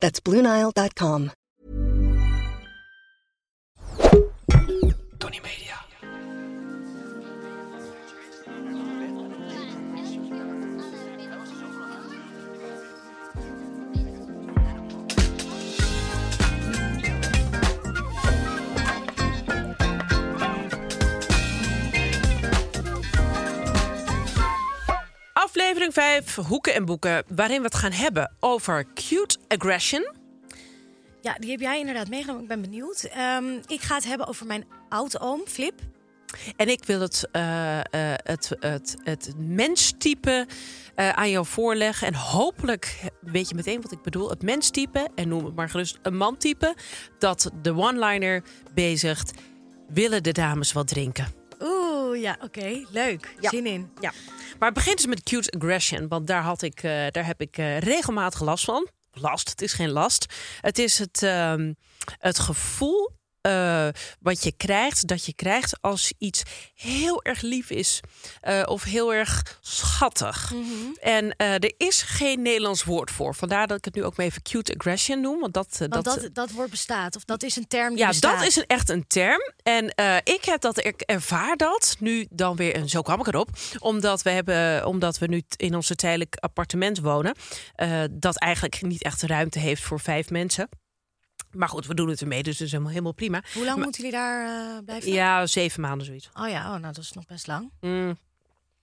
That's BlueNile.com. Tony Media. 5, Hoeken en Boeken, waarin we het gaan hebben over cute aggression. Ja, die heb jij inderdaad meegenomen. Ik ben benieuwd. Ehm, ik ga het hebben over mijn oud-oom, Flip. En ik wil het, eh, eh, het, het, het menstype eh, aan jou voorleggen. En hopelijk weet je meteen wat ik bedoel. Het menstype, en noem het maar gerust een mantype... dat de one-liner bezigt... willen de dames wat drinken? Oeh, ja, oké. Leuk. Ja. Zin in. Ja, maar begint dus met cute aggression. Want daar, had ik, eh, daar heb ik eh, regelmatig last van. Last, het is geen last. Het is het, ehm, het gevoel eh, wat je krijgt, dat je krijgt als iets heel erg lief is. eh, of heel erg schattig. En eh, er is geen Nederlands woord voor. Vandaar dat ik het nu ook maar even cute aggression noem. Want dat, Want dat, dat, dat, woord bestaat. Of dat is een term die ja, bestaat. dat is een, echt een term. En ik heb dat, ik ervaar dat nu dan weer, en zo kwam ik erop, omdat we, hebben, omdat we nu in onze tijdelijk appartement wonen, dat eigenlijk niet echt ruimte heeft voor vijf mensen. Maar goed, we doen het ermee, dus dat is helemaal, helemaal prima. Hoe lang moeten jullie daar eh, blijven? Ja, zeven maanden zoiets. Oh ja, oh, nou dat is nog best lang. Mm,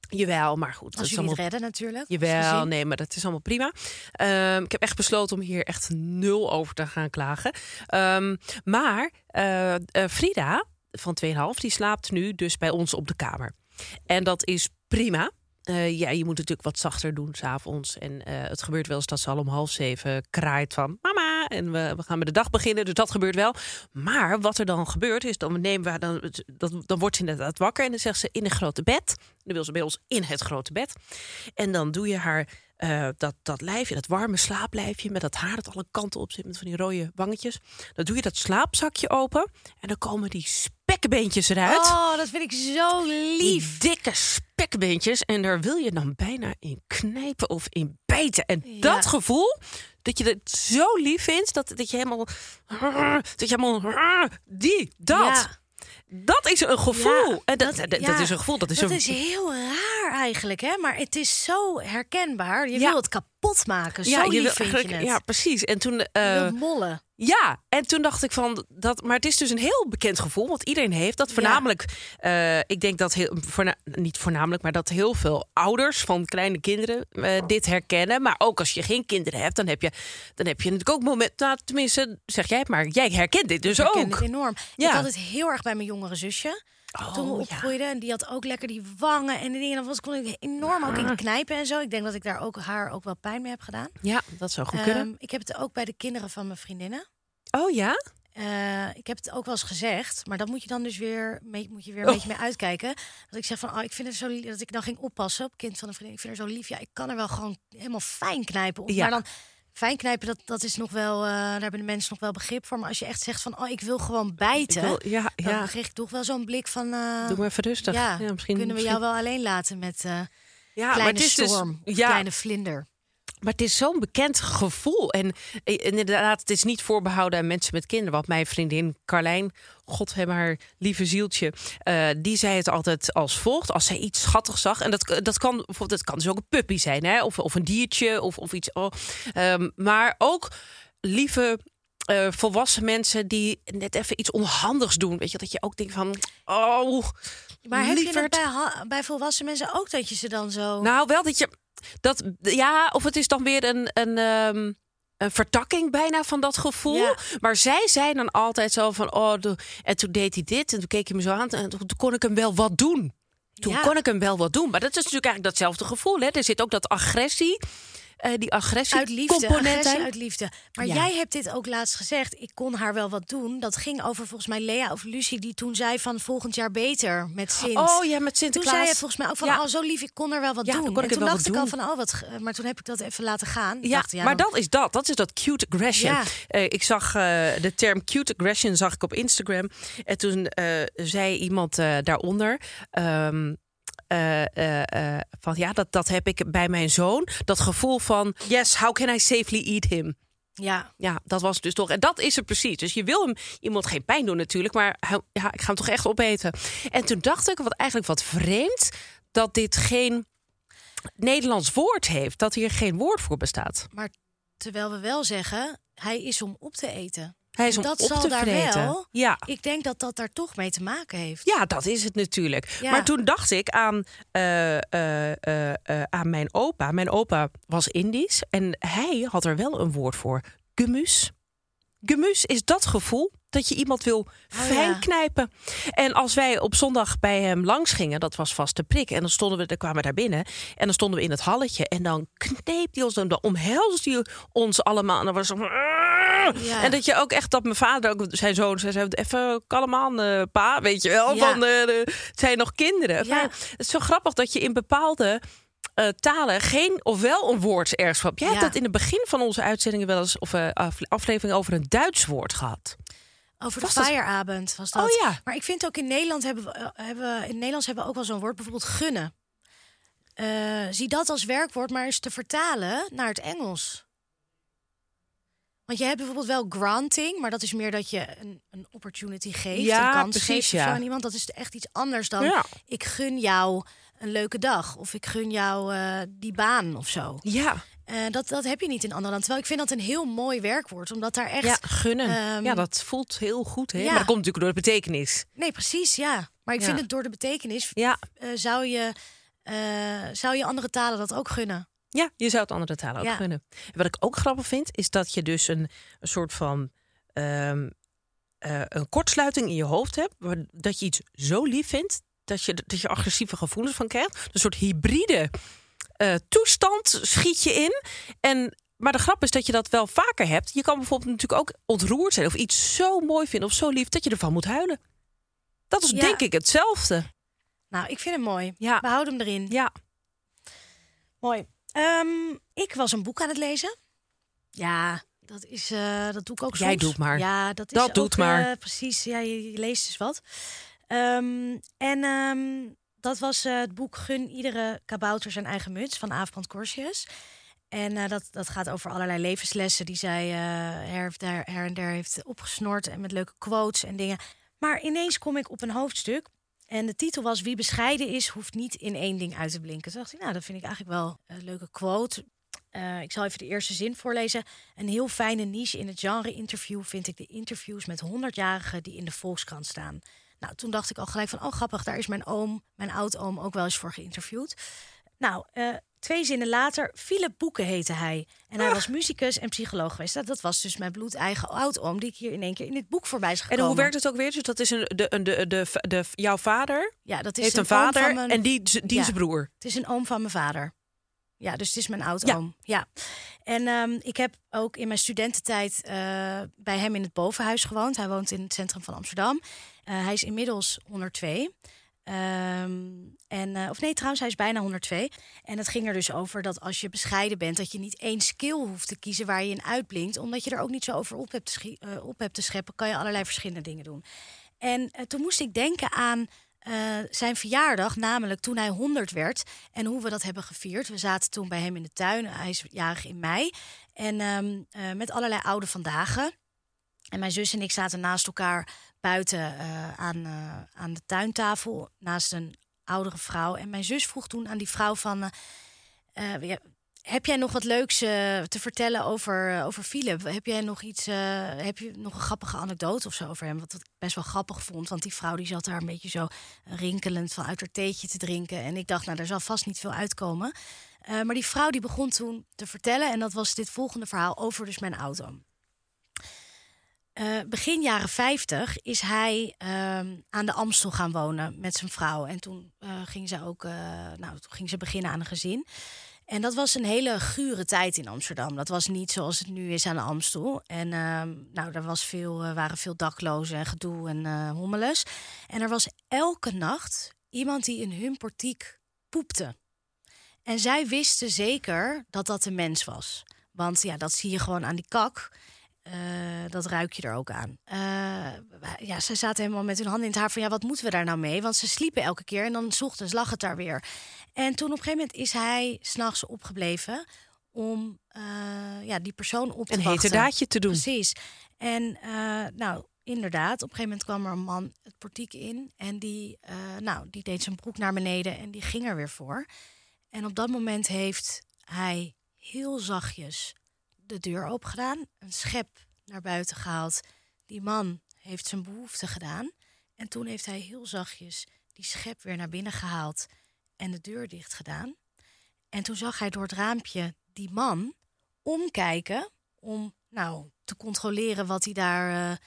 jawel, maar goed. dat Als is jullie het allemaal- redden natuurlijk. Jawel, nee, maar dat is allemaal prima. Ehm, ik heb echt besloten om hier echt nul over te gaan klagen. Ehm, maar eh, Frida van 2,5, die slaapt nu dus bij ons op de kamer. En dat is prima. Eh, ja, je moet natuurlijk wat zachter doen s'avonds. En eh, het gebeurt wel eens dat ze al om half zeven kraait van... mama, en we, we gaan met de dag beginnen, dus dat gebeurt wel. Maar wat er dan gebeurt is, dan nemen we dan, dan, dan wordt ze inderdaad wakker... en dan zegt ze in een grote bed. Dan wil ze bij ons in het grote bed. En dan doe je haar eh, dat, dat lijfje, dat warme slaaplijfje... met dat haar dat alle kanten op zit, met van die rode wangetjes. Dan doe je dat slaapzakje open en dan komen die spekkenbeentjes eruit. Oh, dat vind ik zo lief. Die dikke spekbeentjes. En daar wil je dan bijna in knijpen of in bijten. En dat gevoel, dat je het zo lief vindt, dat, dat je helemaal... Dat je helemaal... Die, dat. Ja. Dat is een gevoel. Ja, en dat, dat, dat ja, is een gevoel. Dat is, dat een, is heel raar eigenlijk, hè? Maar het is zo herkenbaar. Je Ja. wil het kapot maken. Zo je lief wil vind je het. Ja, precies. En toen... wilt mollen. Ja, en toen dacht ik van dat, maar het is dus een heel bekend gevoel, wat iedereen heeft. Dat voornamelijk, eh, ik denk dat heel, voorna- niet voornamelijk, maar dat heel veel ouders van kleine kinderen eh, dit herkennen. Maar ook als je geen kinderen hebt, dan heb je, dan heb je natuurlijk ook moment, nou, tenminste, zeg jij het maar, jij herkent dit dus Ik ook. het enorm. Ja. Ik had het heel erg bij mijn jongere zusje. Toen we Oh, ja. opgroeiden. En die had ook lekker die wangen en die dingen. Dan was, kon ik enorm ook in knijpen en zo. Ik denk dat ik daar ook haar ook wel pijn mee heb gedaan. Ja, dat zou goed kunnen. Ehm, ik heb het ook bij de kinderen van mijn vriendinnen. Oh ja? Eh, ik heb het ook wel eens gezegd, maar dat moet je dan dus weer, mee, moet je weer een Oh. beetje mee uitkijken. Dat ik zeg van, oh, ik vind het zo lief, dat ik dan ging oppassen op kind van een vriendin. Ik vind haar zo lief. Ja, ik kan er wel gewoon helemaal fijn knijpen. Op, Ja. Maar dan fijn knijpen, dat, dat is nog wel, eh, daar hebben de mensen nog wel begrip voor. Maar als je echt zegt van, oh, ik wil gewoon bijten, wil- ja, dan ja. kreeg ik toch wel zo'n blik van, eh, Doe maar even rustig. ja, Ja, misschien kunnen we misschien- jou wel alleen laten met eh Ja, maar kleine het is dus- storm, ja, kleine vlinder. Maar het is zo'n bekend gevoel. En eh, inderdaad, het is niet voorbehouden aan mensen met kinderen. Want mijn vriendin Carlijn, God heb haar lieve zieltje, eh, die zei het altijd als volgt. Als zij iets schattigs zag. En dat, dat kan bijvoorbeeld, het kan dus ook een puppy zijn, hè? Of, of een diertje of, of iets. Oh, Ehm, maar ook lieve eh, volwassen mensen die net even iets onhandigs doen. Weet je, dat je ook denkt van, oh, Maar heb je lieverd. het bij, bij volwassen mensen ook dat je ze dan zo... Nou, wel dat je. Dat, ja, of het is dan weer een, een, ehm, een vertakking bijna van dat gevoel. Ja. Maar zij zijn dan altijd zo van. Oh, en toen deed hij dit. En toen keek hij me zo aan. En toen kon ik hem wel wat doen. Toen Ja. kon ik hem wel wat doen. Maar dat is natuurlijk eigenlijk datzelfde gevoel. Hè? Er zit ook dat agressie. Eh, die agressie Uit liefde, component agressie uit liefde. Maar Ja. jij hebt dit ook laatst gezegd. Ik kon haar wel wat doen. Dat ging over volgens mij Lea of Lucie... die toen zei van volgend jaar beter met Sint. Oh ja, met Toen Sinterklaas. zei je volgens mij ook van, Ja. oh zo lief, ik kon er wel wat Ja, doen. kon en ik er toen dacht ik al doen. van, oh wat, maar toen heb ik dat even laten gaan. Ja, dacht, ja, maar dat is dat. Dat is dat cute aggression. Ja. Eh, ik zag eh, de term cute aggression zag ik op Instagram. En toen zei iemand daaronder. ehm, eh, eh, eh, van ja, dat, dat heb ik bij mijn zoon. Dat gevoel van yes, how can I safely eat him? Ja, Ja, dat was dus toch. En dat is het precies. Dus je wil hem iemand geen pijn doen natuurlijk, maar ja, ik ga hem toch echt opeten. En toen dacht ik, wat eigenlijk wat vreemd, dat dit geen Nederlands woord heeft, dat hier geen woord voor bestaat. maar terwijl we wel zeggen, hij is om op te eten. Hij is om dat op zal te daar vreten. wel. Ja. Ik denk dat dat daar toch mee te maken heeft. ja, dat is het natuurlijk. Ja. Maar toen dacht ik aan, eh, eh, eh, aan mijn opa. Mijn opa was Indisch en hij had er wel een woord voor. Gemus. Gemus is dat gevoel dat je iemand wil fijn ja. knijpen. En als wij op zondag bij hem langs gingen, dat was vast de prik. En dan stonden we, dan kwamen we daar binnen. En dan stonden we in het halletje. En dan kneep hij ons, dan omhelsde hij ons allemaal. En dan was het zo Ja. En dat je ook echt, dat mijn vader, ook zijn zoon, zei, zei even kalm aan, eh, pa, weet je wel. Van, eh, het zijn nog kinderen. Maar het is zo grappig dat je in bepaalde eh, talen geen of wel een woord ergens van. Jij Ja. hebt het in het begin van onze uitzendingen wel eens, of af- aflevering over een Duits woord gehad. Over de dat- feieravond was dat. Oh ja. Maar ik vind ook in Nederland hebben we, hebben, in Nederlands hebben we ook wel zo'n woord, bijvoorbeeld gunnen. Zie dat als werkwoord, maar eens te vertalen naar het Engels. Want je hebt bijvoorbeeld wel granting, maar dat is meer dat je een, een opportunity geeft, Ja, een kans precies, geeft ja. aan iemand. Dat is echt iets anders dan Ja. ik gun jou een leuke dag of ik gun jou eh, die baan of zo. Ja, Eh, dat, dat heb je niet in andere landen. Terwijl ik vind dat een heel mooi werkwoord, omdat daar echt ja gunnen. ehm, ja, dat voelt heel goed. Hè? ja. Maar dat komt natuurlijk door de betekenis. Nee, precies, ja. Maar ik vind het door de betekenis Ja, eh, zou, je, zou je andere talen dat ook gunnen. Ja, je zou het andere talen ook Ja. gunnen. En wat ik ook grappig vind, is dat je dus een, een soort van ehm, eh, een kortsluiting in je hoofd hebt. waar- Dat je iets zo lief vindt dat je, dat je agressieve gevoelens van krijgt. Een soort hybride eh, toestand schiet je in. En, maar de grap is dat je dat wel vaker hebt. Je kan bijvoorbeeld natuurlijk ook ontroerd zijn of iets zo mooi vinden of zo lief dat je ervan moet huilen. Dat is Ja. denk ik hetzelfde. Nou, ik vind hem mooi. Ja. Behoud hem erin. Ja. Mooi. Ehm, ik was een boek aan het lezen. Ja, dat, is, eh, dat doe ik ook Jij soms. doet maar. Ja, dat is Dat ook, doet maar. eh, precies, ja, je, je leest dus wat. Ehm, en ehm, dat was eh, het boek Gun iedere kabouter zijn eigen muts van Aafbrand Corsius. En dat, dat gaat over allerlei levenslessen die zij her, her en der heeft opgesnord. En met leuke quotes en dingen. Maar ineens kom ik op een hoofdstuk. En de titel was Wie bescheiden is, hoeft niet in één ding uit te blinken. Toen dacht ik, nou, dat vind ik eigenlijk wel een leuke quote. Eh, ik zal even de eerste zin voorlezen. Een heel fijne niche in het genre interview vind ik de interviews met 100-jarigen die in de Volkskrant staan. Nou, toen dacht ik al gelijk van, oh grappig, daar is mijn oom, mijn oud-oom ook wel eens voor geïnterviewd. Nou, eh, twee zinnen later, Philip Boeken heette hij. En hij was muzikus en psycholoog geweest. Dat, dat was dus mijn bloedeigen oud-oom die ik hier in één keer in dit boek voorbij is En gekomen. hoe werkt het ook weer? Dus dat is een, de, de, de, de, jouw vader Ja, dat is heeft een vader van mijn- en die, die Ja. zijn broer. Het is een oom van mijn vader. Ja, dus het is mijn oud-oom. Ja. En ehm, ik heb ook in mijn studententijd eh, bij hem in het bovenhuis gewoond. Hij woont in het centrum van Amsterdam. Eh, hij is inmiddels 102. Ehm, en, eh, of nee, trouwens, hij is bijna 102. En het ging er dus over dat als je bescheiden bent, dat je niet één skill hoeft te kiezen waar je in uitblinkt. Omdat je er ook niet zo over op hebt te, eh, op hebt te scheppen, kan je allerlei verschillende dingen doen. En eh, toen moest ik denken aan zijn verjaardag, namelijk toen hij 100 werd. En hoe we dat hebben gevierd. We zaten toen bij hem in de tuin. Hij is jarig in mei. En ehm, eh, met allerlei oude vandaag. En mijn zus en ik zaten naast elkaar buiten eh, aan, eh, aan de tuintafel. Naast een oudere vrouw. En mijn zus vroeg toen aan die vrouw van... eh, heb jij nog wat leuks te vertellen over, over Philip? Heb jij nog iets, heb je nog een grappige anekdote of zo over hem? Wat ik best wel grappig vond, want die vrouw die zat daar een beetje zo rinkelend van uit haar theetje te drinken. En ik dacht, nou, daar zal vast niet veel uitkomen. Maar die vrouw die begon toen te vertellen, en dat was dit volgende verhaal over dus mijn auto. Eh, begin jaren 50 is hij ehm, aan de Amstel gaan wonen met zijn vrouw. En toen uh, ging ze ook, nou, toen ging ze beginnen aan een gezin. En dat was een hele gure tijd in Amsterdam. Dat was niet zoals het nu is aan de Amstel. En ehm, nou, er was veel, waren veel daklozen en gedoe en hommeles. En er was elke nacht iemand die in hun portiek poepte. En zij wisten zeker dat dat een mens was. Want ja, dat zie je gewoon aan die kak. Uh, dat ruik je er ook aan. Uh, ja, ze zaten helemaal met hun handen in het haar van ja, wat moeten we daar nou mee? Want ze sliepen elke keer en dan s ochtends lag het daar weer. En toen op een gegeven moment is hij s'nachts opgebleven om uh, ja, die persoon op te een wachten. Een heterdaadje te doen. Precies. En nou, inderdaad, op een gegeven moment kwam er een man het portiek in en die, nou, die deed zijn broek naar beneden en die ging er weer voor. En op dat moment heeft hij heel zachtjes de deur opgedaan, een schep naar buiten gehaald. Die man heeft zijn behoefte gedaan. En toen heeft hij heel zachtjes die schep weer naar binnen gehaald en de deur dicht gedaan. En toen zag hij door het raampje die man omkijken om nou, te controleren wat hij daar uh,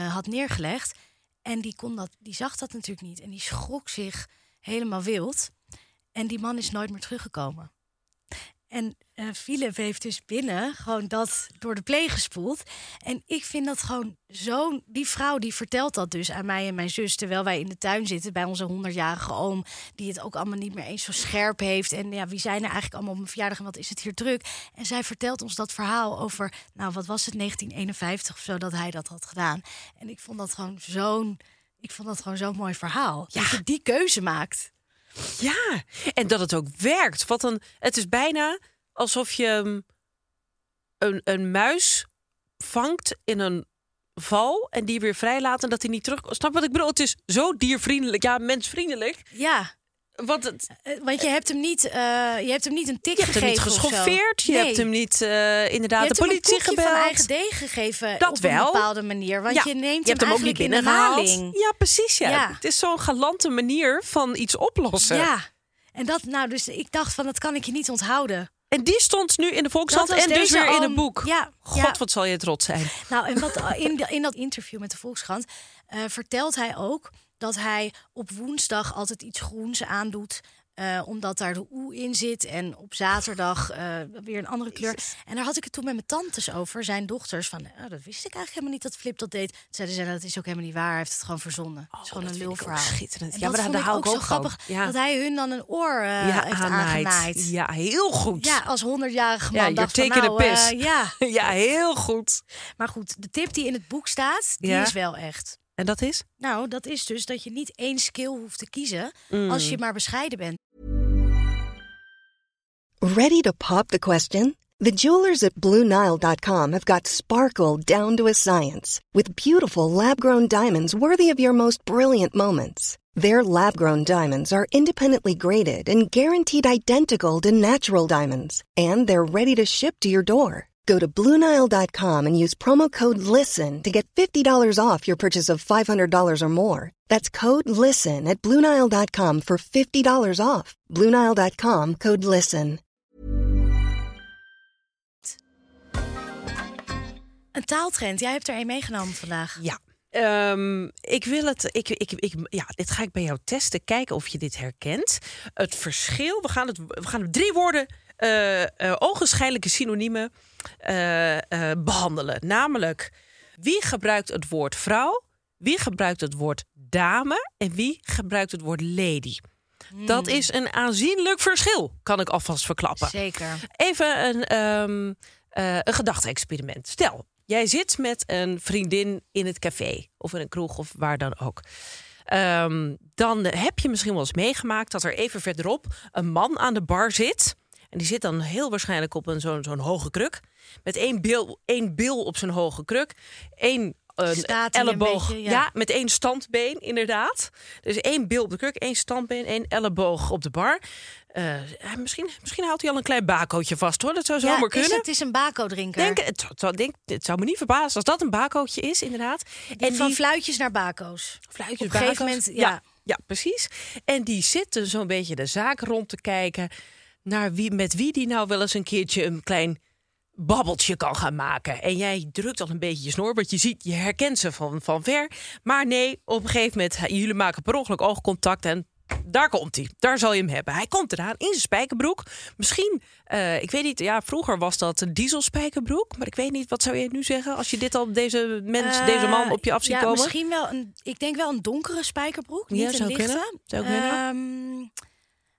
uh, had neergelegd. En die, kon dat, die zag dat natuurlijk niet. En die schrok zich helemaal wild. En die man is nooit meer teruggekomen. En uh, Philip heeft dus binnen gewoon dat door de pleeg gespoeld. En ik vind dat gewoon zo'n... Die vrouw die vertelt dat dus aan mij en mijn zus... terwijl wij in de tuin zitten bij onze honderdjarige oom... die het ook allemaal niet meer eens zo scherp heeft. En ja, wie zijn er eigenlijk allemaal op mijn verjaardag en wat is het hier druk? En zij vertelt ons dat verhaal over... nou, wat was het, 1951 of zo, dat hij dat had gedaan. En ik vond dat gewoon zo'n... Ik vond dat gewoon zo'n mooi verhaal. Ja. Dat je die keuze maakt. Ja, en dat het ook werkt. Wat een, het is bijna alsof je een, een muis vangt in een val en die weer vrijlaat en dat hij niet terug. Snap wat ik bedoel? Het is zo diervriendelijk, ja, mensvriendelijk. Ja. Want, het, Want je hebt hem niet, uh, je hebt hem niet een tik je hebt. Hem niet geschoffeerd. Je nee. hebt hem niet uh, inderdaad je de politie hem gebeld. van eigen deeg gegeven dat op wel. een bepaalde manier. Want ja. je neemt je hebt hem ook niet binnengehaald. Ja, precies. Ja. ja. Het is zo'n galante manier van iets oplossen. Ja. En dat, nou, dus ik dacht van, dat kan ik je niet onthouden. En die stond nu in de Volkskrant en dus weer in het boek. Ja, God, ja. wat zal je trots zijn. Nou, en wat in, in dat interview met de Volkskrant uh, vertelt hij ook dat hij op woensdag altijd iets groens aandoet. Uh, omdat daar de oe in zit. En op zaterdag uh, weer een andere kleur. Jezus. En daar had ik het toen met mijn tantes over. Zijn dochters van, oh, dat wist ik eigenlijk helemaal niet dat Flip dat deed. Toen zeiden ze, dat is ook helemaal niet waar. Hij heeft het gewoon verzonnen. Oh, het is gewoon dat een lulverhaal. Schitterend. En ja, dat maar daar hou ik ook ook zo grappig. Ja. Dat hij hun dan een oor uh, ja, heeft aangenaaid. Ja, heel goed. Ja, als honderdjarige man ja, dacht van, nou, ja. ja, heel goed. Maar goed, de tip die in het boek staat, die ja. is wel echt. En dat is? Nou, dat is dus dat je niet één skill hoeft te kiezen mm. als je maar bescheiden bent. Ready to pop the question? The jewelers at BlueNile.com have got sparkle down to a science with beautiful lab grown diamonds worthy of your most brilliant moments. Their lab grown diamonds are independently graded and guaranteed identical to natural diamonds, and they're ready to ship to your door. Go to Bluenile.com and use promo code LISTEN to get $50 off your purchase of $500 or more. That's code LISTEN at Bluenile.com for $50 off. Bluenile.com code LISTEN. Een taaltrend, jij hebt er een meegenomen vandaag. Ja. Um, ik wil het. Ik, ik, ik, ja, dit ga ik bij jou testen. Kijken of je dit herkent. Het verschil. We gaan, het, we gaan drie woorden. Uh, ogenschijnlijke synoniemen uh, behandelen. Namelijk, wie gebruikt het woord vrouw? Wie gebruikt het woord dame? En wie gebruikt het woord lady? Hmm. Dat is een aanzienlijk verschil, kan ik alvast verklappen. Zeker. Even een, um, een gedachte-experiment. Stel, jij zit met een vriendin in het café of in een kroeg of waar dan ook. Um, dan heb je misschien wel eens meegemaakt dat er even verderop een man aan de bar zit. En die zit dan heel waarschijnlijk op een zo'n zo'n hoge kruk. Met één bil, één bil op zijn hoge kruk. Één Staat een een elleboog. beetje, ja. ja. met één standbeen, inderdaad. Dus één bil op de kruk, één standbeen, één elleboog op de bar. Eh, misschien, misschien houdt hij al een klein bakootje vast hoor. Dat zou zomaar is kunnen. het, het is een bako-drinker. Denk, het, denk, het zou me niet verbazen als dat een bakootje is, inderdaad. en van fluitjes naar bako's. fluitjes, op een gegeven moment, ja. ja. ja, precies. En die zitten zo'n beetje de zaak rond te kijken naar wie, met wie die nou wel eens een keertje een klein babbeltje kan gaan maken. En jij drukt al een beetje je snor, want je ziet, je herkent ze van, van ver. Maar nee, op een gegeven moment, jullie maken per ongeluk oogcontact en daar komt hij. Daar zal je hem hebben. Hij komt eraan in zijn spijkerbroek. Misschien, eh, ik weet niet, ja, vroeger was dat een dieselspijkerbroek. Maar ik weet niet, wat zou je nu zeggen als je dit al deze mens, Eh, deze man op je af ziet ja, komen? Misschien wel een, ik denk wel een donkere spijkerbroek, niet Ja, een zou lichte. kunnen. Zou kunnen. Ehm,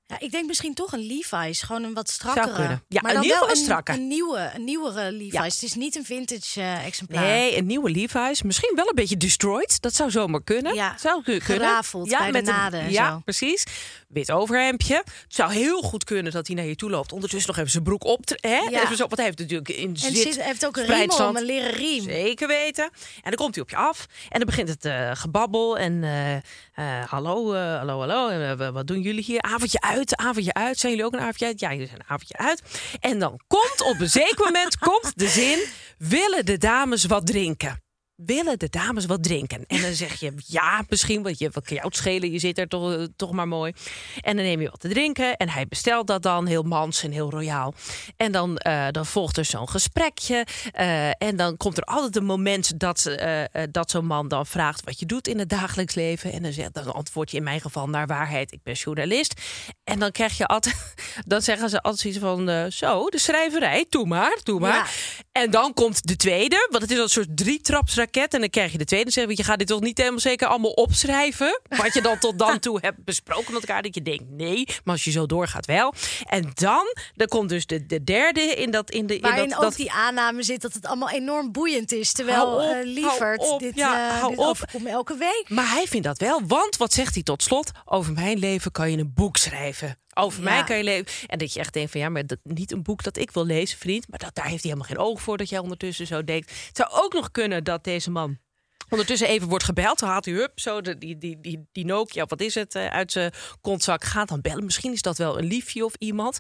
ja, ik denk misschien toch een Levi's, gewoon een wat strakkere. Ja, maar dan ieder wel een strakke. Een nieuwe, een nieuwere Levi's. Ja. Het is niet een vintage eh, exemplaar. Nee, een nieuwe Levi's. Misschien wel een beetje destroyed. Dat zou zomaar kunnen. Ja, zou ku- kunnen. gerafeld bij de met een- naden en Ja, zo. precies. Wit overhemdje. Het zou heel goed kunnen dat hij naar je toe loopt. Ondertussen nog even zijn broek op. Hè? Ja. Even zo, want hij heeft natuurlijk in En zit. het zit, hij heeft ook een riem om, een leren riem. Zeker weten. En dan komt hij op je af. En dan begint het eh, gebabbel. En eh, eh, hallo, eh, hallo, hallo. En, eh, wat doen jullie hier? Avondje uit, avondje uit. Zijn jullie ook een avondje uit? Ja, jullie zijn een avondje uit. En dan komt op een zeker moment komt de zin... willen de dames wat drinken? Willen de dames wat drinken? En dan zeg je ja, misschien, want je wat kan jou het schelen, je zit er toch, eh, toch maar mooi. En dan neem je wat te drinken en hij bestelt dat dan heel mans en heel royaal. En dan, eh, dan volgt er zo'n gesprekje. eh, en dan komt er altijd een moment dat, dat zo'n man dan vraagt wat je doet in het dagelijks leven. En dan, zegt, dan antwoord je in mijn geval naar waarheid, ik ben journalist. En dan krijg je altijd, dan zeggen ze altijd zoiets van, zo, de schrijverij, doe maar, doe maar. Ja. En dan komt de tweede, want het is een soort drietrapsraket. En dan krijg je de tweede. Dan zeggen we, je gaat dit toch niet helemaal zeker allemaal opschrijven? Wat je dan tot dan toe hebt besproken met elkaar. Dat je denkt, nee, maar als je zo doorgaat wel. En dan, dan komt dus de, de derde in dat... In de, in Waarin dat, ook dat, die aanname zit dat het allemaal enorm boeiend is. Terwijl op, op, dit, ja, hou dit op. elke week. Maar hij vindt dat wel, want wat zegt hij tot slot? Over mijn leven kan je een boek schrijven. Over Ja. mij kan je leven. En dat je echt denkt van ja, maar dat, niet een boek dat ik wil lezen, vriend. Maar dat, daar heeft hij helemaal geen oog voor dat jij ondertussen zo denkt. Het zou ook nog kunnen dat deze man ondertussen even wordt gebeld. Dan haalt hij hup, zo de, die, die, die, die Nokia, wat is het, eh, uit zijn kontzak. Gaat dan bellen. Misschien is dat wel een liefje of iemand.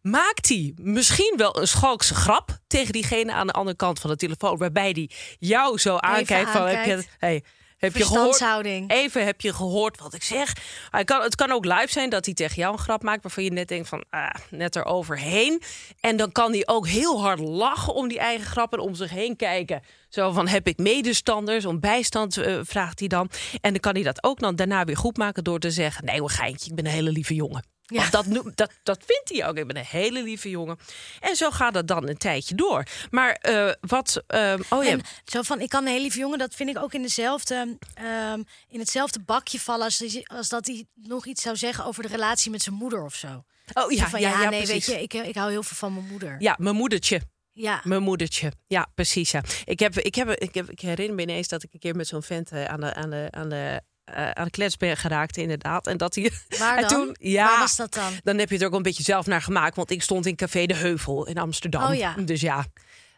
Maakt hij misschien wel een schalkse grap tegen diegene aan de andere kant van de telefoon. Waarbij die jou zo aankijkt van heb je, aankijkt. hey, heb je gehoord? Even heb je gehoord wat ik zeg. Hij kan, het kan ook live zijn dat hij tegen jou een grap maakt waarvan je net denkt van ah, net eroverheen. En dan kan hij ook heel hard lachen om die eigen grap en om zich heen kijken. Zo van heb ik medestanders, om bijstand eh, vraagt hij dan. En dan kan hij dat ook dan daarna weer goed maken door te zeggen: nee, hoor, geintje, ik ben een hele lieve jongen. Ja. Dat, dat, dat vindt hij ook. Ik ben een hele lieve jongen. En zo gaat het dan een tijdje door. Maar eh, wat. eh, oh ja. En zo van, ik kan een hele lieve jongen, dat vind ik ook in, dezelfde, ehm, in hetzelfde bakje vallen als, als dat hij nog iets zou zeggen over de relatie met zijn moeder of zo. Oh ja, Zo van, ja, ja, ja, nee, precies. weet je, ik, ik hou heel veel van mijn moeder. Ja, mijn moedertje. Ja. Mijn moedertje. Ja, precies. Ja. Ik, heb, ik, heb, ik, heb, ik herinner me ineens dat ik een keer met zo'n vent eh, aan de, aan de, aan de, eh, aan de klets ben geraakt, inderdaad. En dat hij. Waar en toen, ja, Waar was dat dan? Dan heb je het er ook een beetje zelf naar gemaakt. Want ik stond in Café de Heuvel in Amsterdam. Oh ja. Dus ja.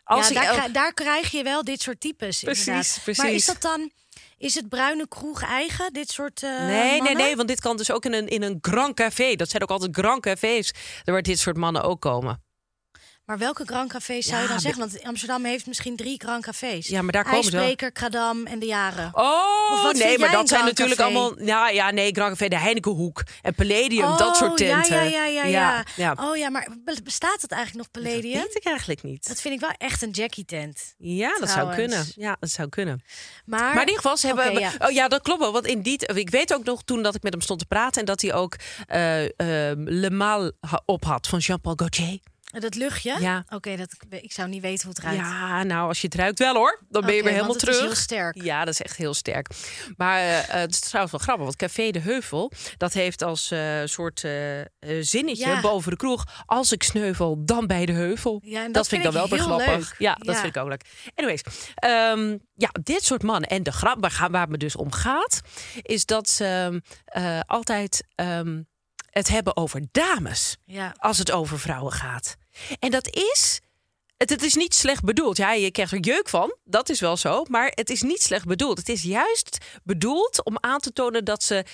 Als ja, daar, daar krijg je wel dit soort types. Precies, inderdaad. Maar precies. is dat dan, is het bruine kroeg eigen, dit soort eh Nee, nee, nee, want dit kan dus ook in een, in een Grand Café. Dat zijn ook altijd Grand Cafés. Waar dit soort mannen ook komen. Maar welke Grand Cafés zou je dan zeggen? Want Amsterdam heeft misschien drie Grand Cafés. Ja, maar daar komen ze. IJsbreker, Kradam en de Jaren. Oh, nee, maar dat zijn natuurlijk allemaal. Ja, ja, nee, Grand Café, de Heinekenhoek en Palladium, oh, dat soort tenten. Ja, ja, ja, ja, ja. Oh ja, maar be- bestaat het eigenlijk nog Dat Palladium? weet ik eigenlijk niet. Dat vind ik wel echt een Jackie-tent. ja, dat zou kunnen. Ja, dat zou kunnen. Maar, Maar in ieder geval, ze hebben. Ja. Oh ja, dat klopt wel. Want in die, ik weet ook nog toen dat ik met hem stond te praten en dat hij ook eh, eh, Le Mal op had van Jean-Paul Gaultier. Dat luchtje? Ja. Oké, dat ik zou niet weten hoe het ruikt. Ja, nou, als je het ruikt wel hoor. Dan ben je weer helemaal want het is terug. heel sterk. Ja, dat is echt heel sterk. Maar eh, eh, het is trouwens wel grappig, want Café de Heuvel, dat heeft als eh, soort zinnetje Ja. boven de kroeg. Als ik sneuvel, dan bij de heuvel. Ja, en dat, dat vind ik dan wel weer grappig. leuk. Ja, dat Ja. vind ik ook leuk. Anyways, ehm, ja, dit soort mannen. En de grap waar, waar het me dus om gaat, is dat ze ehm, eh, altijd ehm, het hebben over dames Ja. als het over vrouwen gaat. En dat is het, het is niet slecht bedoeld. Ja, je krijgt er jeuk van, dat is wel zo. Maar het is niet slecht bedoeld. Het is juist bedoeld om aan te tonen dat ze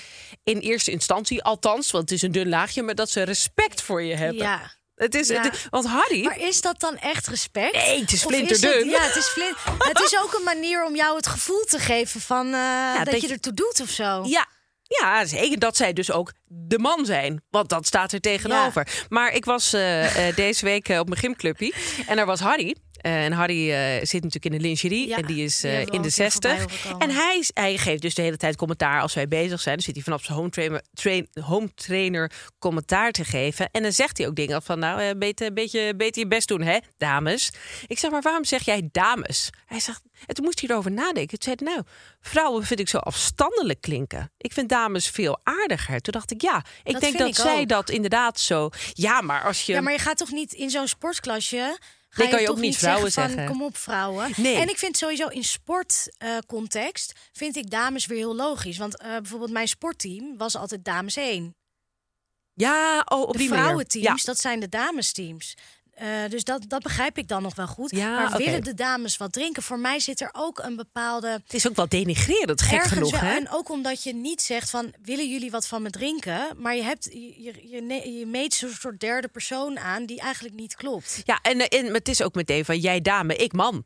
in eerste instantie, althans, want het is een dun laagje, maar dat ze respect voor je hebben. Ja. Het is, Ja. het- want Harry, Maar is dat dan echt respect? Nee, het is flinterdun. ja, het is flint. het is ook een manier om jou het gevoel te geven van eh, dat, dat je je- ertoe doet of zo. Ja, ja, zeker dat zij dus ook de man zijn. Want dat staat er tegenover. Maar ik was eh, eh, deze week eh, op mijn gymclubje. En daar was Harry. Eh, en Harry eh, zit natuurlijk in de lingerie. Ja, en die is eh, in de een keer voorbij 60. horen komen. En hij, hij geeft dus de hele tijd commentaar als wij bezig zijn. Dan zit hij vanaf zijn home trainer, train, home trainer commentaar te geven. En dan zegt hij ook dingen van... nou, beter, beetje, beter je best doen, hè, dames. Ik zeg, maar waarom zeg jij dames? Hij zegt, en toen moest hij erover nadenken. Toen zei hij, nou, vrouwen vind ik zo afstandelijk klinken. Ik vind dames veel aardiger. Toen dacht ik, ja, ik Dat denk dat ik zij ook. dat inderdaad zo... Ja, maar als je... Ja, maar je gaat toch niet in zo'n sportklasje. Ga Nee, kan je ook niet vrouwen van, zeggen. Kom op, vrouwen. Nee. En ik vind sowieso in sportcontext vind ik dames weer heel logisch. Want eh, bijvoorbeeld mijn sportteam was altijd dames 1. ja, oh, op De die vrouwenteams, Ja. dat zijn de damesteams. Eh, dus dat, dat begrijp ik dan nog wel goed. Ja, maar willen de dames wat drinken? Voor mij zit er ook een bepaalde Het is ook wel denigrerend, gek genoeg, wel- hè? En ook omdat je niet zegt van willen jullie wat van me drinken, maar je hebt je, je, je, meet zo'n soort derde persoon aan die eigenlijk niet klopt. Ja, en, eh, en het is ook meteen van jij dame, ik man.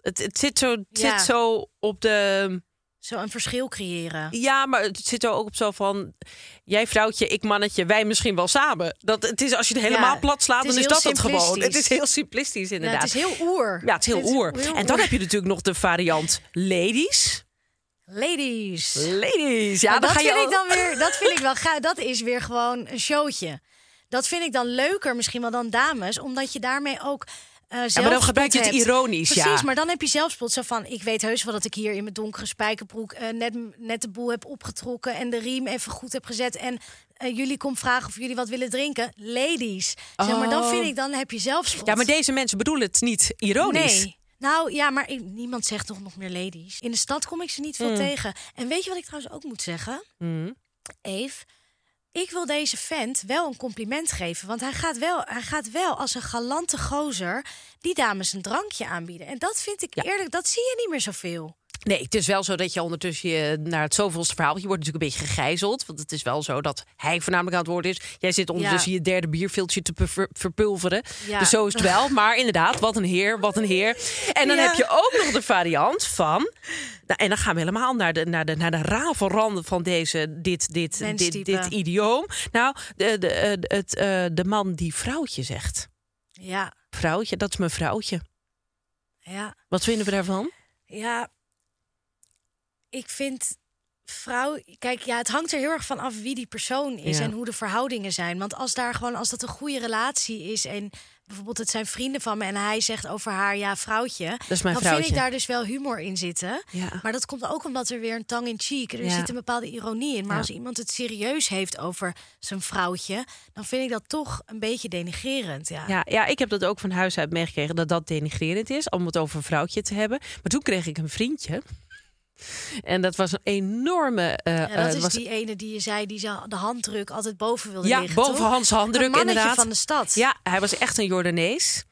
Het, het zit zo, het Ja. zit zo op de. Zo een verschil creëren. Ja, maar het zit er ook op zo van. Jij vrouwtje, ik mannetje, wij misschien wel samen. Dat, het is, als je het helemaal Ja, plat slaat, dan is dat het gewoon. Het is heel simplistisch, inderdaad. het is heel oer. Ja, het is heel Het oer. En dan oer. heb je natuurlijk nog de variant ladies. ladies. Ladies, ja, Maar dan dat ga je vind ook- ik dan weer. Dat vind ik wel ga. Dat is weer gewoon een showtje. Dat vind ik dan leuker misschien wel dan dames, omdat je daarmee ook. Ja, maar dan gebruik je het hebt. ironisch, Precies, ja. maar dan heb je zelfspot zo van... ik weet heus wel dat ik hier in mijn donkere spijkerbroek... eh, net, net de boel heb opgetrokken en de riem even goed heb gezet... en eh, jullie komt vragen of jullie wat willen drinken. Ladies. Zeg maar, dan Oh. vind ik, dan heb je zelfspot. Ja, maar deze mensen bedoelen het niet ironisch. Nee. Nou ja, maar ik- niemand zegt toch nog meer ladies. In de stad kom ik ze niet veel Hmm. tegen. En weet je wat ik trouwens ook moet zeggen? Mhm. Eve, ik wil deze vent wel een compliment geven. Want hij gaat wel, hij gaat wel als een galante gozer die dames een drankje aanbieden. En dat vind ik Ja. eerlijk, dat zie je niet meer zoveel. Nee, het is wel zo dat je ondertussen je naar het zoveelste verhaal... je wordt natuurlijk een beetje gegijzeld. Want het is wel zo dat hij voornamelijk aan het woord is. Jij zit ondertussen Ja. je derde bierviltje te ver- verpulveren. Ja. Dus zo is het wel. Maar inderdaad, wat een heer, wat een heer. En dan Ja. heb je ook nog de variant van... Nou, en dan gaan we helemaal naar de, naar de, naar de rafelranden van deze, dit, dit, dit, dit idioom. Nou, de, de, het, eh, de man die vrouwtje zegt. Ja, Vrouwtje, dat is mijn vrouwtje. ja, Wat vinden we daarvan? ja. Ik vind vrouw. Kijk, ja, het hangt er heel erg van af wie die persoon is Ja. en hoe de verhoudingen zijn. Want als daar gewoon, als dat een goede relatie is en bijvoorbeeld het zijn vrienden van me en hij zegt over haar, ja, vrouwtje, Dat is mijn dan vrouwtje. vind ik daar dus wel humor in zitten. Ja. Maar dat komt ook omdat er weer een tang in cheek. Er Ja. zit een bepaalde ironie in. Maar als iemand het serieus heeft over zijn vrouwtje, dan vind ik dat toch een beetje denigrerend. Ja. Ja, ja, ik heb dat ook van huis uit meegekregen dat dat denigrerend is om het over een vrouwtje te hebben. Maar toen kreeg ik een vriendje. En dat was een enorme. eh, Ja, eh, dat is was, die ene die je zei, die zo de handdruk altijd boven wilde ja, liggen. boven toch? Hans Een handdruk mannetje inderdaad. van de stad. Ja, hij was echt een Jordanees.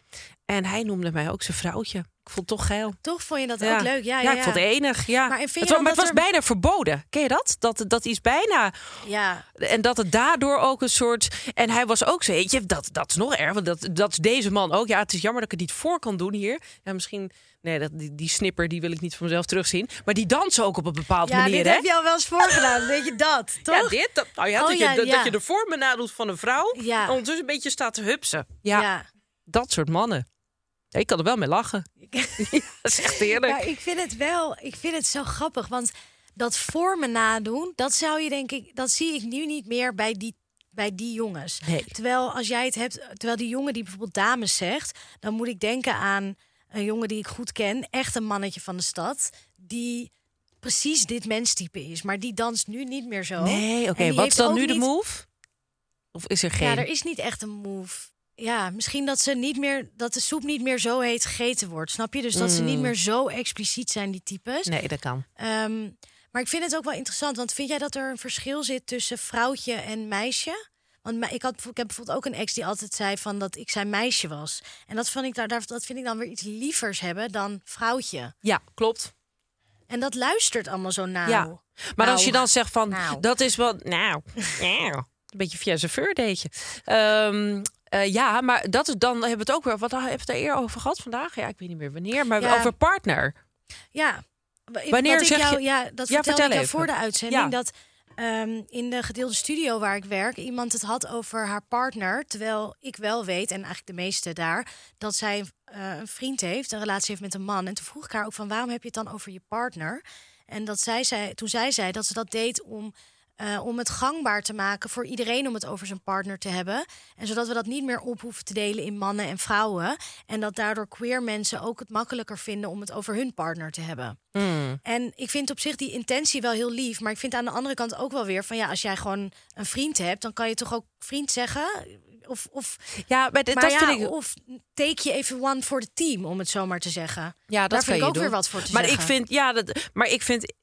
En hij noemde mij ook zijn vrouwtje. Ik vond het toch geil. Toch vond je dat Ja. ook leuk? Ja, ja, ik vond het enig. Ja. Maar het, was, maar het dat was er- bijna verboden. Ken je dat? Dat, dat iets bijna. ja. En dat het daardoor ook een soort. En hij was ook zo. Dat, dat is nog erg. Want dat, dat is deze man ook. Ja, het is jammer dat ik het niet voor kan doen hier. Ja, misschien. Nee, dat, die, die snipper die wil ik niet van mezelf terugzien. Maar die dansen ook op een bepaalde Ja, manier. dit hè? heb je al wel eens voorgedaan. Weet je dat, toch? Ja, dit. Dat, nou ja, Oh, dat, ja, je, dat, ja. dat je de vorm benadoet van een vrouw. Ja. En ondertussen een beetje staat te hupsen. Ja, ja. dat soort mannen. Ja, ik kan er wel mee lachen. Ja, dat is echt heerlijk. Maar ik vind het wel, ik vind het zo grappig, want dat vormen nadoen, dat zou je denk ik, dat zie ik nu niet meer bij die bij die jongens. Nee. Terwijl als jij het hebt, terwijl die jongen die bijvoorbeeld dames zegt, dan moet ik denken aan een jongen die ik goed ken, echt een mannetje van de stad, die precies dit menstype is, maar die danst nu niet meer zo. Nee, oké. Wat is dan nu de move? Of is er geen? Ja, er is niet echt een move. Ja, misschien dat ze niet meer dat de soep niet meer zo heet gegeten wordt. Snap je? Dus dat ze niet meer zo expliciet zijn, die types. Mm. Nee, dat kan. Ehm, maar ik vind het ook wel interessant, want vind jij dat er een verschil zit tussen vrouwtje en meisje? Want ik, had, ik heb bijvoorbeeld ook een ex die altijd zei van dat ik zijn meisje was. En dat vind ik, daar, dat vind ik dan weer iets lievers hebben dan vrouwtje. Ja, klopt. En dat luistert allemaal zo nauw. Ja. Maar Nou, als je dan zegt van, nou. dat is wel, nou, nou, een beetje via veur deed je. Ehm, eh, ja, maar dat is dan hebben we het ook weer. Wat hebben we het er eerder over gehad vandaag? Ja, ik weet niet meer wanneer, maar Ja. over partner. Ja. Wanneer wat ik zeg jou, je- Ja, dat Ja, vertelde vertel ik jou even. voor de uitzending. Ja. Dat ehm, in de gedeelde studio waar ik werk... iemand het had over haar partner. Terwijl ik wel weet, en eigenlijk de meeste daar... dat zij eh, een vriend heeft, een relatie heeft met een man. En toen vroeg ik haar ook van... waarom heb je het dan over je partner? En dat zij zei, toen zij zei dat ze dat deed om... eh, om het gangbaar te maken voor iedereen om het over zijn partner te hebben. En zodat we dat niet meer op hoeven te delen in mannen en vrouwen. En dat daardoor queer mensen ook het makkelijker vinden om het over hun partner te hebben. Hmm. En ik vind op zich die intentie wel heel lief. Maar ik vind aan de andere kant ook wel weer van ja, als jij gewoon een vriend hebt, dan kan je toch ook vriend zeggen. Of, of, Ja, maar, dit- maar dat ja, vind ik. of take je even one for the team, om het zo maar te zeggen. Ja, dat Daar vind ik ook doen. weer wat voor te maar zeggen. ik vind, ja, dat, maar ik vind,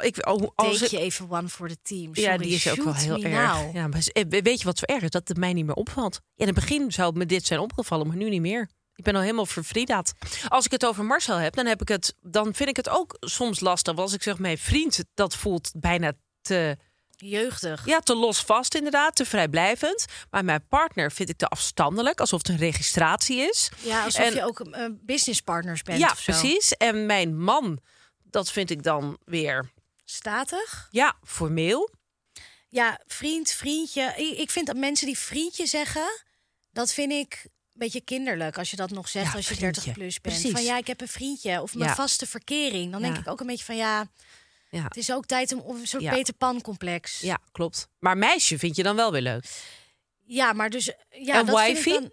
ik, oh, als je even one for the team. ja, die is ook wel heel erg. now. Ja, maar eh, weet je wat zo erg is? Dat het mij niet meer opvalt. In het begin zou me dit zijn opgevallen, maar nu niet meer. Ik ben al helemaal vervridaat. Als ik het over Marcel heb, dan heb ik het, dan vind ik het ook soms lastig. Want als ik zeg mijn vriend, dat voelt bijna te, Jeugdig. ja, te los vast inderdaad, te vrijblijvend. Maar mijn partner vind ik te afstandelijk, alsof het een registratie is. Ja, alsof En- je ook uh, businesspartners bent ja, of zo. precies. En mijn man, dat vind ik dan weer, Statig. ja, formeel. Ja, vriend, vriendje. Ik, vind dat mensen die vriendje zeggen, dat vind ik een beetje kinderlijk. Als je dat nog zegt Ja, als je vriendje. 30 plus bent. Precies. Van ja, ik heb een vriendje. Of mijn Ja. vaste verkering. Dan denk Ja. ik ook een beetje van ja, Ja. het is ook tijd om of een soort. Peter Pan complex. Ja, klopt. Maar meisje vind je dan wel weer leuk. Ja, maar dus ja, En dat vind wifey? ik dan.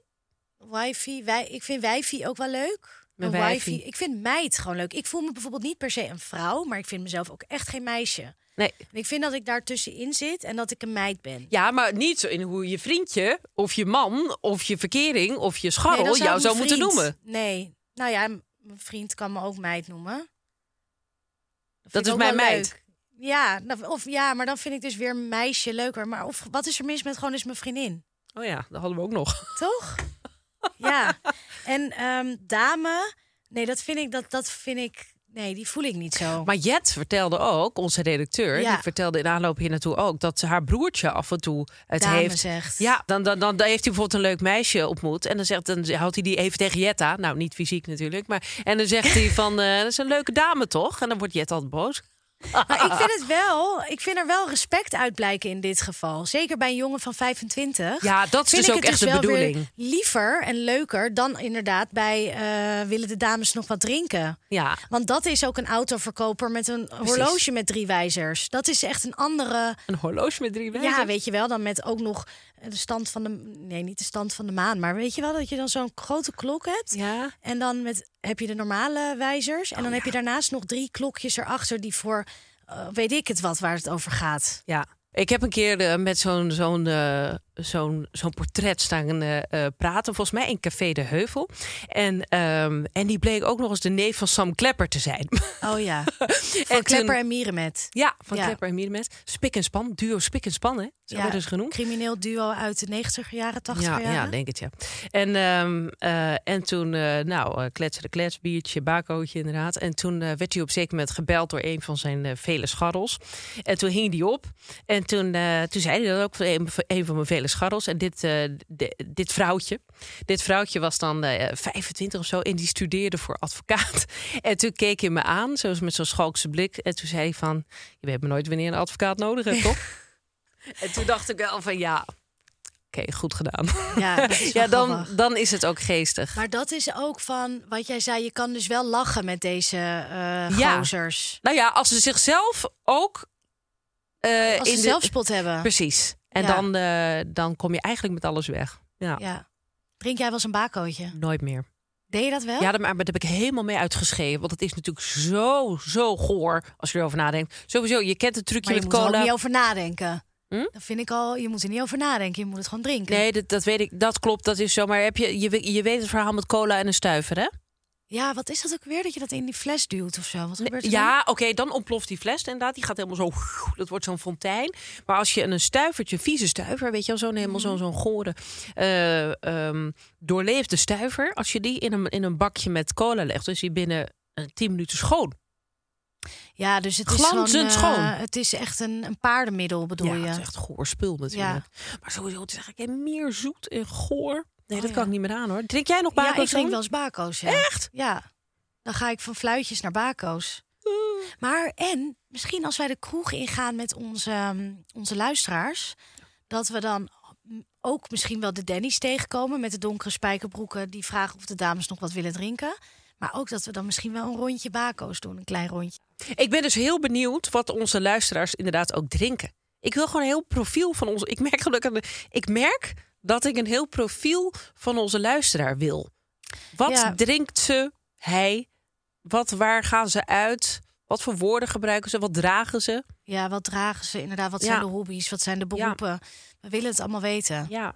Wifi, wij, ik vind wijfie ook wel leuk. Mijn Een wijfie. Ik vind meid gewoon leuk. Ik voel me bijvoorbeeld niet per se een vrouw, maar ik vind mezelf ook echt geen meisje. Nee. En ik vind dat ik daar tussenin zit en dat ik een meid ben. Ja, maar niet zo in hoe je vriendje, of je man, of je verkering, of je scharrel Nee, jou zou moeten noemen. Nee. Nou ja, mijn vriend kan me ook meid noemen. Dat is mijn meid. leuk. Ja, nou, of ja, maar dan vind ik dus weer meisje leuker. Maar of wat is er mis met gewoon eens mijn vriendin? Oh ja, dat hadden we ook nog. Toch? Ja. En ehm, dame, nee, dat vind ik dat dat vind ik nee, die voel ik niet zo. Maar Jet vertelde ook, onze redacteur, Ja. die vertelde in aanloop hier naartoe ook, dat haar broertje af en toe het Dame heeft. zegt. Ja, dan, dan, dan, dan heeft hij bijvoorbeeld een leuk meisje ontmoet. En dan, zegt, dan houdt hij die even tegen Jetta. Nou, niet fysiek natuurlijk. Maar, en dan zegt hij van, eh, dat is een leuke dame toch? En dan wordt Jet altijd boos. Maar ik vind het wel, ik vind er wel respect uit blijken in dit geval. Zeker bij een jongen van 25. Ja, dat is vind dus ik ook echt de wel weer bedoeling. Liever en leuker dan inderdaad bij eh, willen de dames nog wat drinken. Ja, Want dat is ook een autoverkoper met een horloge met drie wijzers. Dat is echt een andere. een horloge met drie wijzers. Ja, weet je wel, dan met ook nog de stand van de. Nee, niet de stand van de maan. Maar weet je wel dat je dan zo'n grote klok hebt. Ja. En dan met, heb je de normale wijzers. En dan heb je daarnaast nog drie klokjes erachter die voor. eh, weet ik het wat waar het over gaat. Ja, ik heb een keer met zo'n zo'n eh, zo'n zo'n portret staan eh, eh, praten, volgens mij in Café de Heuvel. En, ehm, en die bleek ook nog eens de neef van Sam Klepper te zijn. Oh ja. En Van Klepper en Mierenmet. ja, van Ja. Klepper en Mierenmet. Spik en span, duo Spik en Span, hè? Zo werden ze genoemd. Crimineel duo uit de 90 jaren, 80 Ja, jaren. ja, denk het ja. En, ehm, eh, en toen, eh nou, kletsen de klets, biertje, bakootje inderdaad. En toen werd hij op zeker moment gebeld door een van zijn vele scharrels. En toen hing hij op. En toen, toen zei hij dat ook voor een, voor een van mijn vele scharrels. En dit, eh, di- dit vrouwtje, dit vrouwtje was dan eh 25 of zo en die studeerde voor advocaat. En toen keek hij me aan, zoals met zo'n schalkse blik. En toen zei hij van, je weet me nooit wanneer een advocaat nodig hebt, toch? en toen dacht ik wel van, ja, oké, goed gedaan. Ja, Ja, dan, grappig. dan is het ook geestig. Maar dat is ook van wat jij zei. Je kan dus wel lachen met deze eh Ja. gozers. Nou ja, als ze zichzelf ook. eh, Als ze in de- zelfspot hebben. Precies. En Ja. dan, eh, dan kom je eigenlijk met alles weg. Ja, Ja. Drink jij wel eens een bakootje? nooit meer. Deed je dat wel? Ja, maar daar heb ik helemaal mee uitgeschreven. Want het is natuurlijk zo, zo goor als je erover nadenkt. Sowieso, je kent het trucje maar je met moet er cola. ook niet over nadenken. Hm? Dat vind ik al. Je moet er niet over nadenken. Je moet het gewoon drinken. Nee, dat, dat weet ik. Dat klopt, dat is zo. Maar heb je, je, je weet het verhaal met cola en een stuiver, hè? Ja, wat is dat ook weer? Dat je dat in die fles duwt of zo? Wat gebeurt er? Ja, oké, dan ontploft die fles inderdaad. Die gaat helemaal zo, dat wordt zo'n fontein. Maar als je een stuivertje, vieze stuiver, weet je wel, zo'n helemaal zo'n zo'n gore, eh, ehm, doorleefde stuiver. Als je die in een, in een bakje met cola legt, dus die binnen eh, 10 minuten schoon. Ja, dus het is Glanzend gewoon, eh, schoon. Het is echt een, een paardenmiddel, bedoel ja, je? het is echt goor spul natuurlijk. Maar sowieso, het is eigenlijk meer zoet en goor. Nee, Oh, dat ja. kan ik niet meer aan hoor. Drink jij nog ja, bako's ik drink wel eens bako's. Ja. Echt? Ja. Dan ga ik van fluitjes naar bako's. Maar en misschien als wij de kroeg ingaan met onze, ehm, onze luisteraars, dat we dan ook misschien wel de Denny's tegenkomen met de donkere spijkerbroeken die vragen of de dames nog wat willen drinken. Maar ook dat we dan misschien wel een rondje bako's doen, een klein rondje. Ik ben dus heel benieuwd wat onze luisteraars inderdaad ook drinken. Ik wil gewoon een heel profiel van onze. Ik merk gelukkig. Ik merk dat ik een heel profiel van onze luisteraar wil. Wat Ja. drinkt ze? Hij? Wat, waar gaan ze uit? Wat voor woorden gebruiken ze? Wat dragen ze? Ja, wat dragen ze inderdaad? Wat Ja. zijn de hobby's? Wat zijn de beroepen? We willen het allemaal weten. Ja.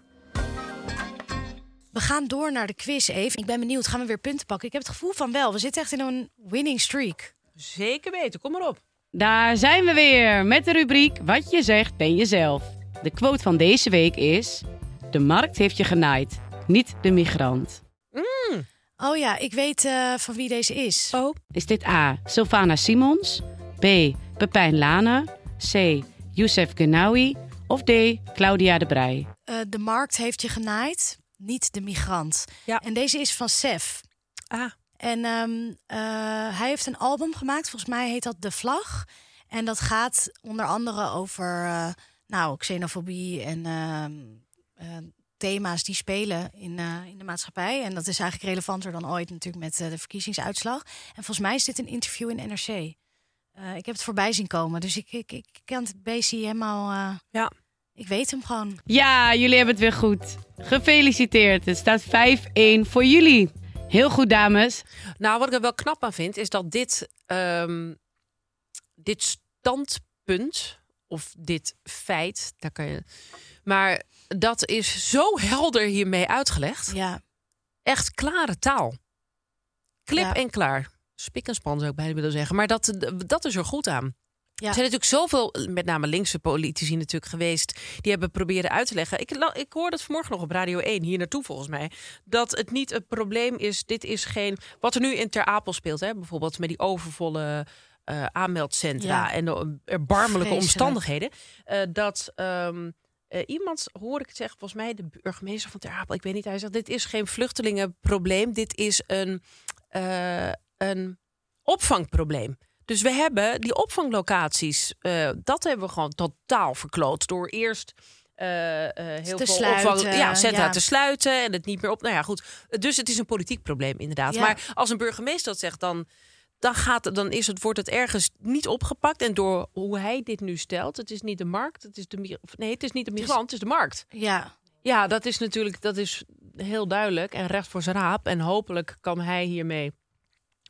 We gaan door naar de quiz even. Ik ben benieuwd, gaan we weer punten pakken? Ik heb het gevoel van wel. We zitten echt in een winning streak. Zeker weten. Kom maar op. Daar zijn we weer met de rubriek Wat je zegt ben jezelf. De quote van deze week is: De markt heeft je genaaid, niet de migrant. Oh ja, ik weet eh, van wie deze is. Oh. Is dit A. Sylvana Simons, B. Pepijn Lane, C. Youssef Genawi of D. Claudia de Brij? Eh, de markt heeft je genaaid, niet de migrant. Ja. En deze is van Sef. Ah. En ehm, eh, hij heeft een album gemaakt, volgens mij heet dat De Vlag. En dat gaat onder andere over eh, nou, xenofobie en ehm, eh, thema's die spelen in, eh, in de maatschappij. En dat is eigenlijk relevanter dan ooit natuurlijk met eh, de verkiezingsuitslag. En volgens mij is dit een interview in NRC. Eh, ik heb het voorbij zien komen, dus ik, ik, ik ken het beestje helemaal... eh, Ja. ik weet hem gewoon. Ja, jullie hebben het weer goed. Gefeliciteerd. Het staat 5-1 voor jullie. Heel goed, dames. Nou, wat ik er wel knap aan vind, is dat dit, ehm, dit standpunt of dit feit, daar kan je. Maar dat is zo helder hiermee uitgelegd. Ja, Echt klare taal. Klip Ja. en klaar. Spik en span zou ik bijna willen zeggen. Maar dat, dat is er goed aan. ja. Er zijn natuurlijk zoveel, met name linkse politici natuurlijk geweest... die hebben proberen uit te leggen. Ik, ik hoorde het vanmorgen nog op Radio 1, hier naartoe volgens mij... dat het niet een probleem is, dit is geen... wat er nu in Ter Apel speelt, hè, bijvoorbeeld met die overvolle... eh, aanmeldcentra Ja. en de erbarmelijke Vreselijk. omstandigheden. eh, dat ehm, eh, iemand, hoor ik het zeggen, volgens mij de burgemeester van Ter Apel... ik weet niet, hij zegt, dit is geen vluchtelingenprobleem. Dit is een, een opvangprobleem. Dus we hebben die opvanglocaties, dat hebben we gewoon totaal verkloot. Door eerst heel Te veel sluiten, opvang, ja, centra ja. te sluiten en het niet meer op. Nou ja, goed. Dus het is een politiek probleem, inderdaad. Ja. Maar als een burgemeester dat zegt, dan, dan, gaat, dan is het, wordt het ergens niet opgepakt. En door hoe hij dit nu stelt, het is niet de markt, het is de nee, het is niet de migrant, het is de markt. ja. Ja, dat is natuurlijk dat is heel duidelijk en recht voor zijn raap. En hopelijk kan hij hiermee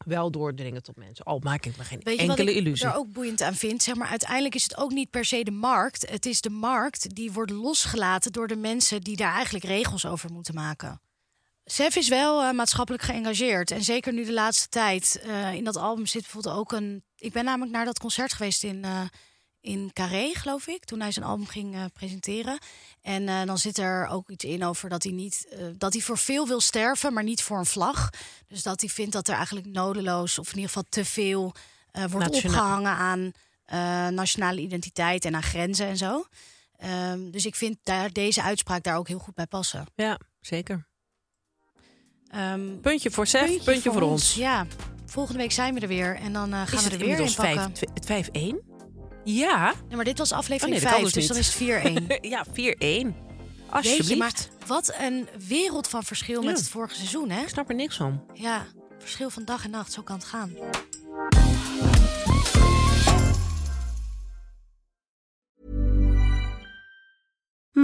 wel doordringen tot mensen. Al maak ik me geen Weet je enkele wat ik illusie. er ook boeiend aan vind? Zeg maar, uiteindelijk is het ook niet per se de markt. Het is de markt die wordt losgelaten door de mensen die daar eigenlijk regels over moeten maken. Sef is wel eh, maatschappelijk geëngageerd. En zeker nu de laatste tijd. eh, in dat album zit bijvoorbeeld ook een. Ik ben namelijk naar dat concert geweest in, eh, in Carré, geloof ik. Toen hij zijn album ging presenteren. En dan zit er ook iets in over dat hij niet. dat hij voor veel wil sterven, maar niet voor een vlag. Dus dat hij vindt dat er eigenlijk nodeloos, of in ieder geval te veel. wordt Nationaal. opgehangen aan nationale identiteit en aan grenzen en zo. Ehm, dus ik vind daar, deze uitspraak daar ook heel goed bij passen. Ja, zeker. Ehm, Puntje voor Sef, puntje, voor, ons. Ja, volgende week zijn we er weer. En dan eh, gaan Is we het er weer in inmiddels pakken. vijf- het 5-1? Ja. Nee, maar dit was aflevering Oh, nee, dat 5, kan dus dus dan is het 4-1. ja, 4-1. Weet je, Alsjeblieft. maar wat een wereld van verschil met het vorige seizoen, hè? Ik snap er niks van. Ja, verschil van dag en nacht, zo kan het gaan.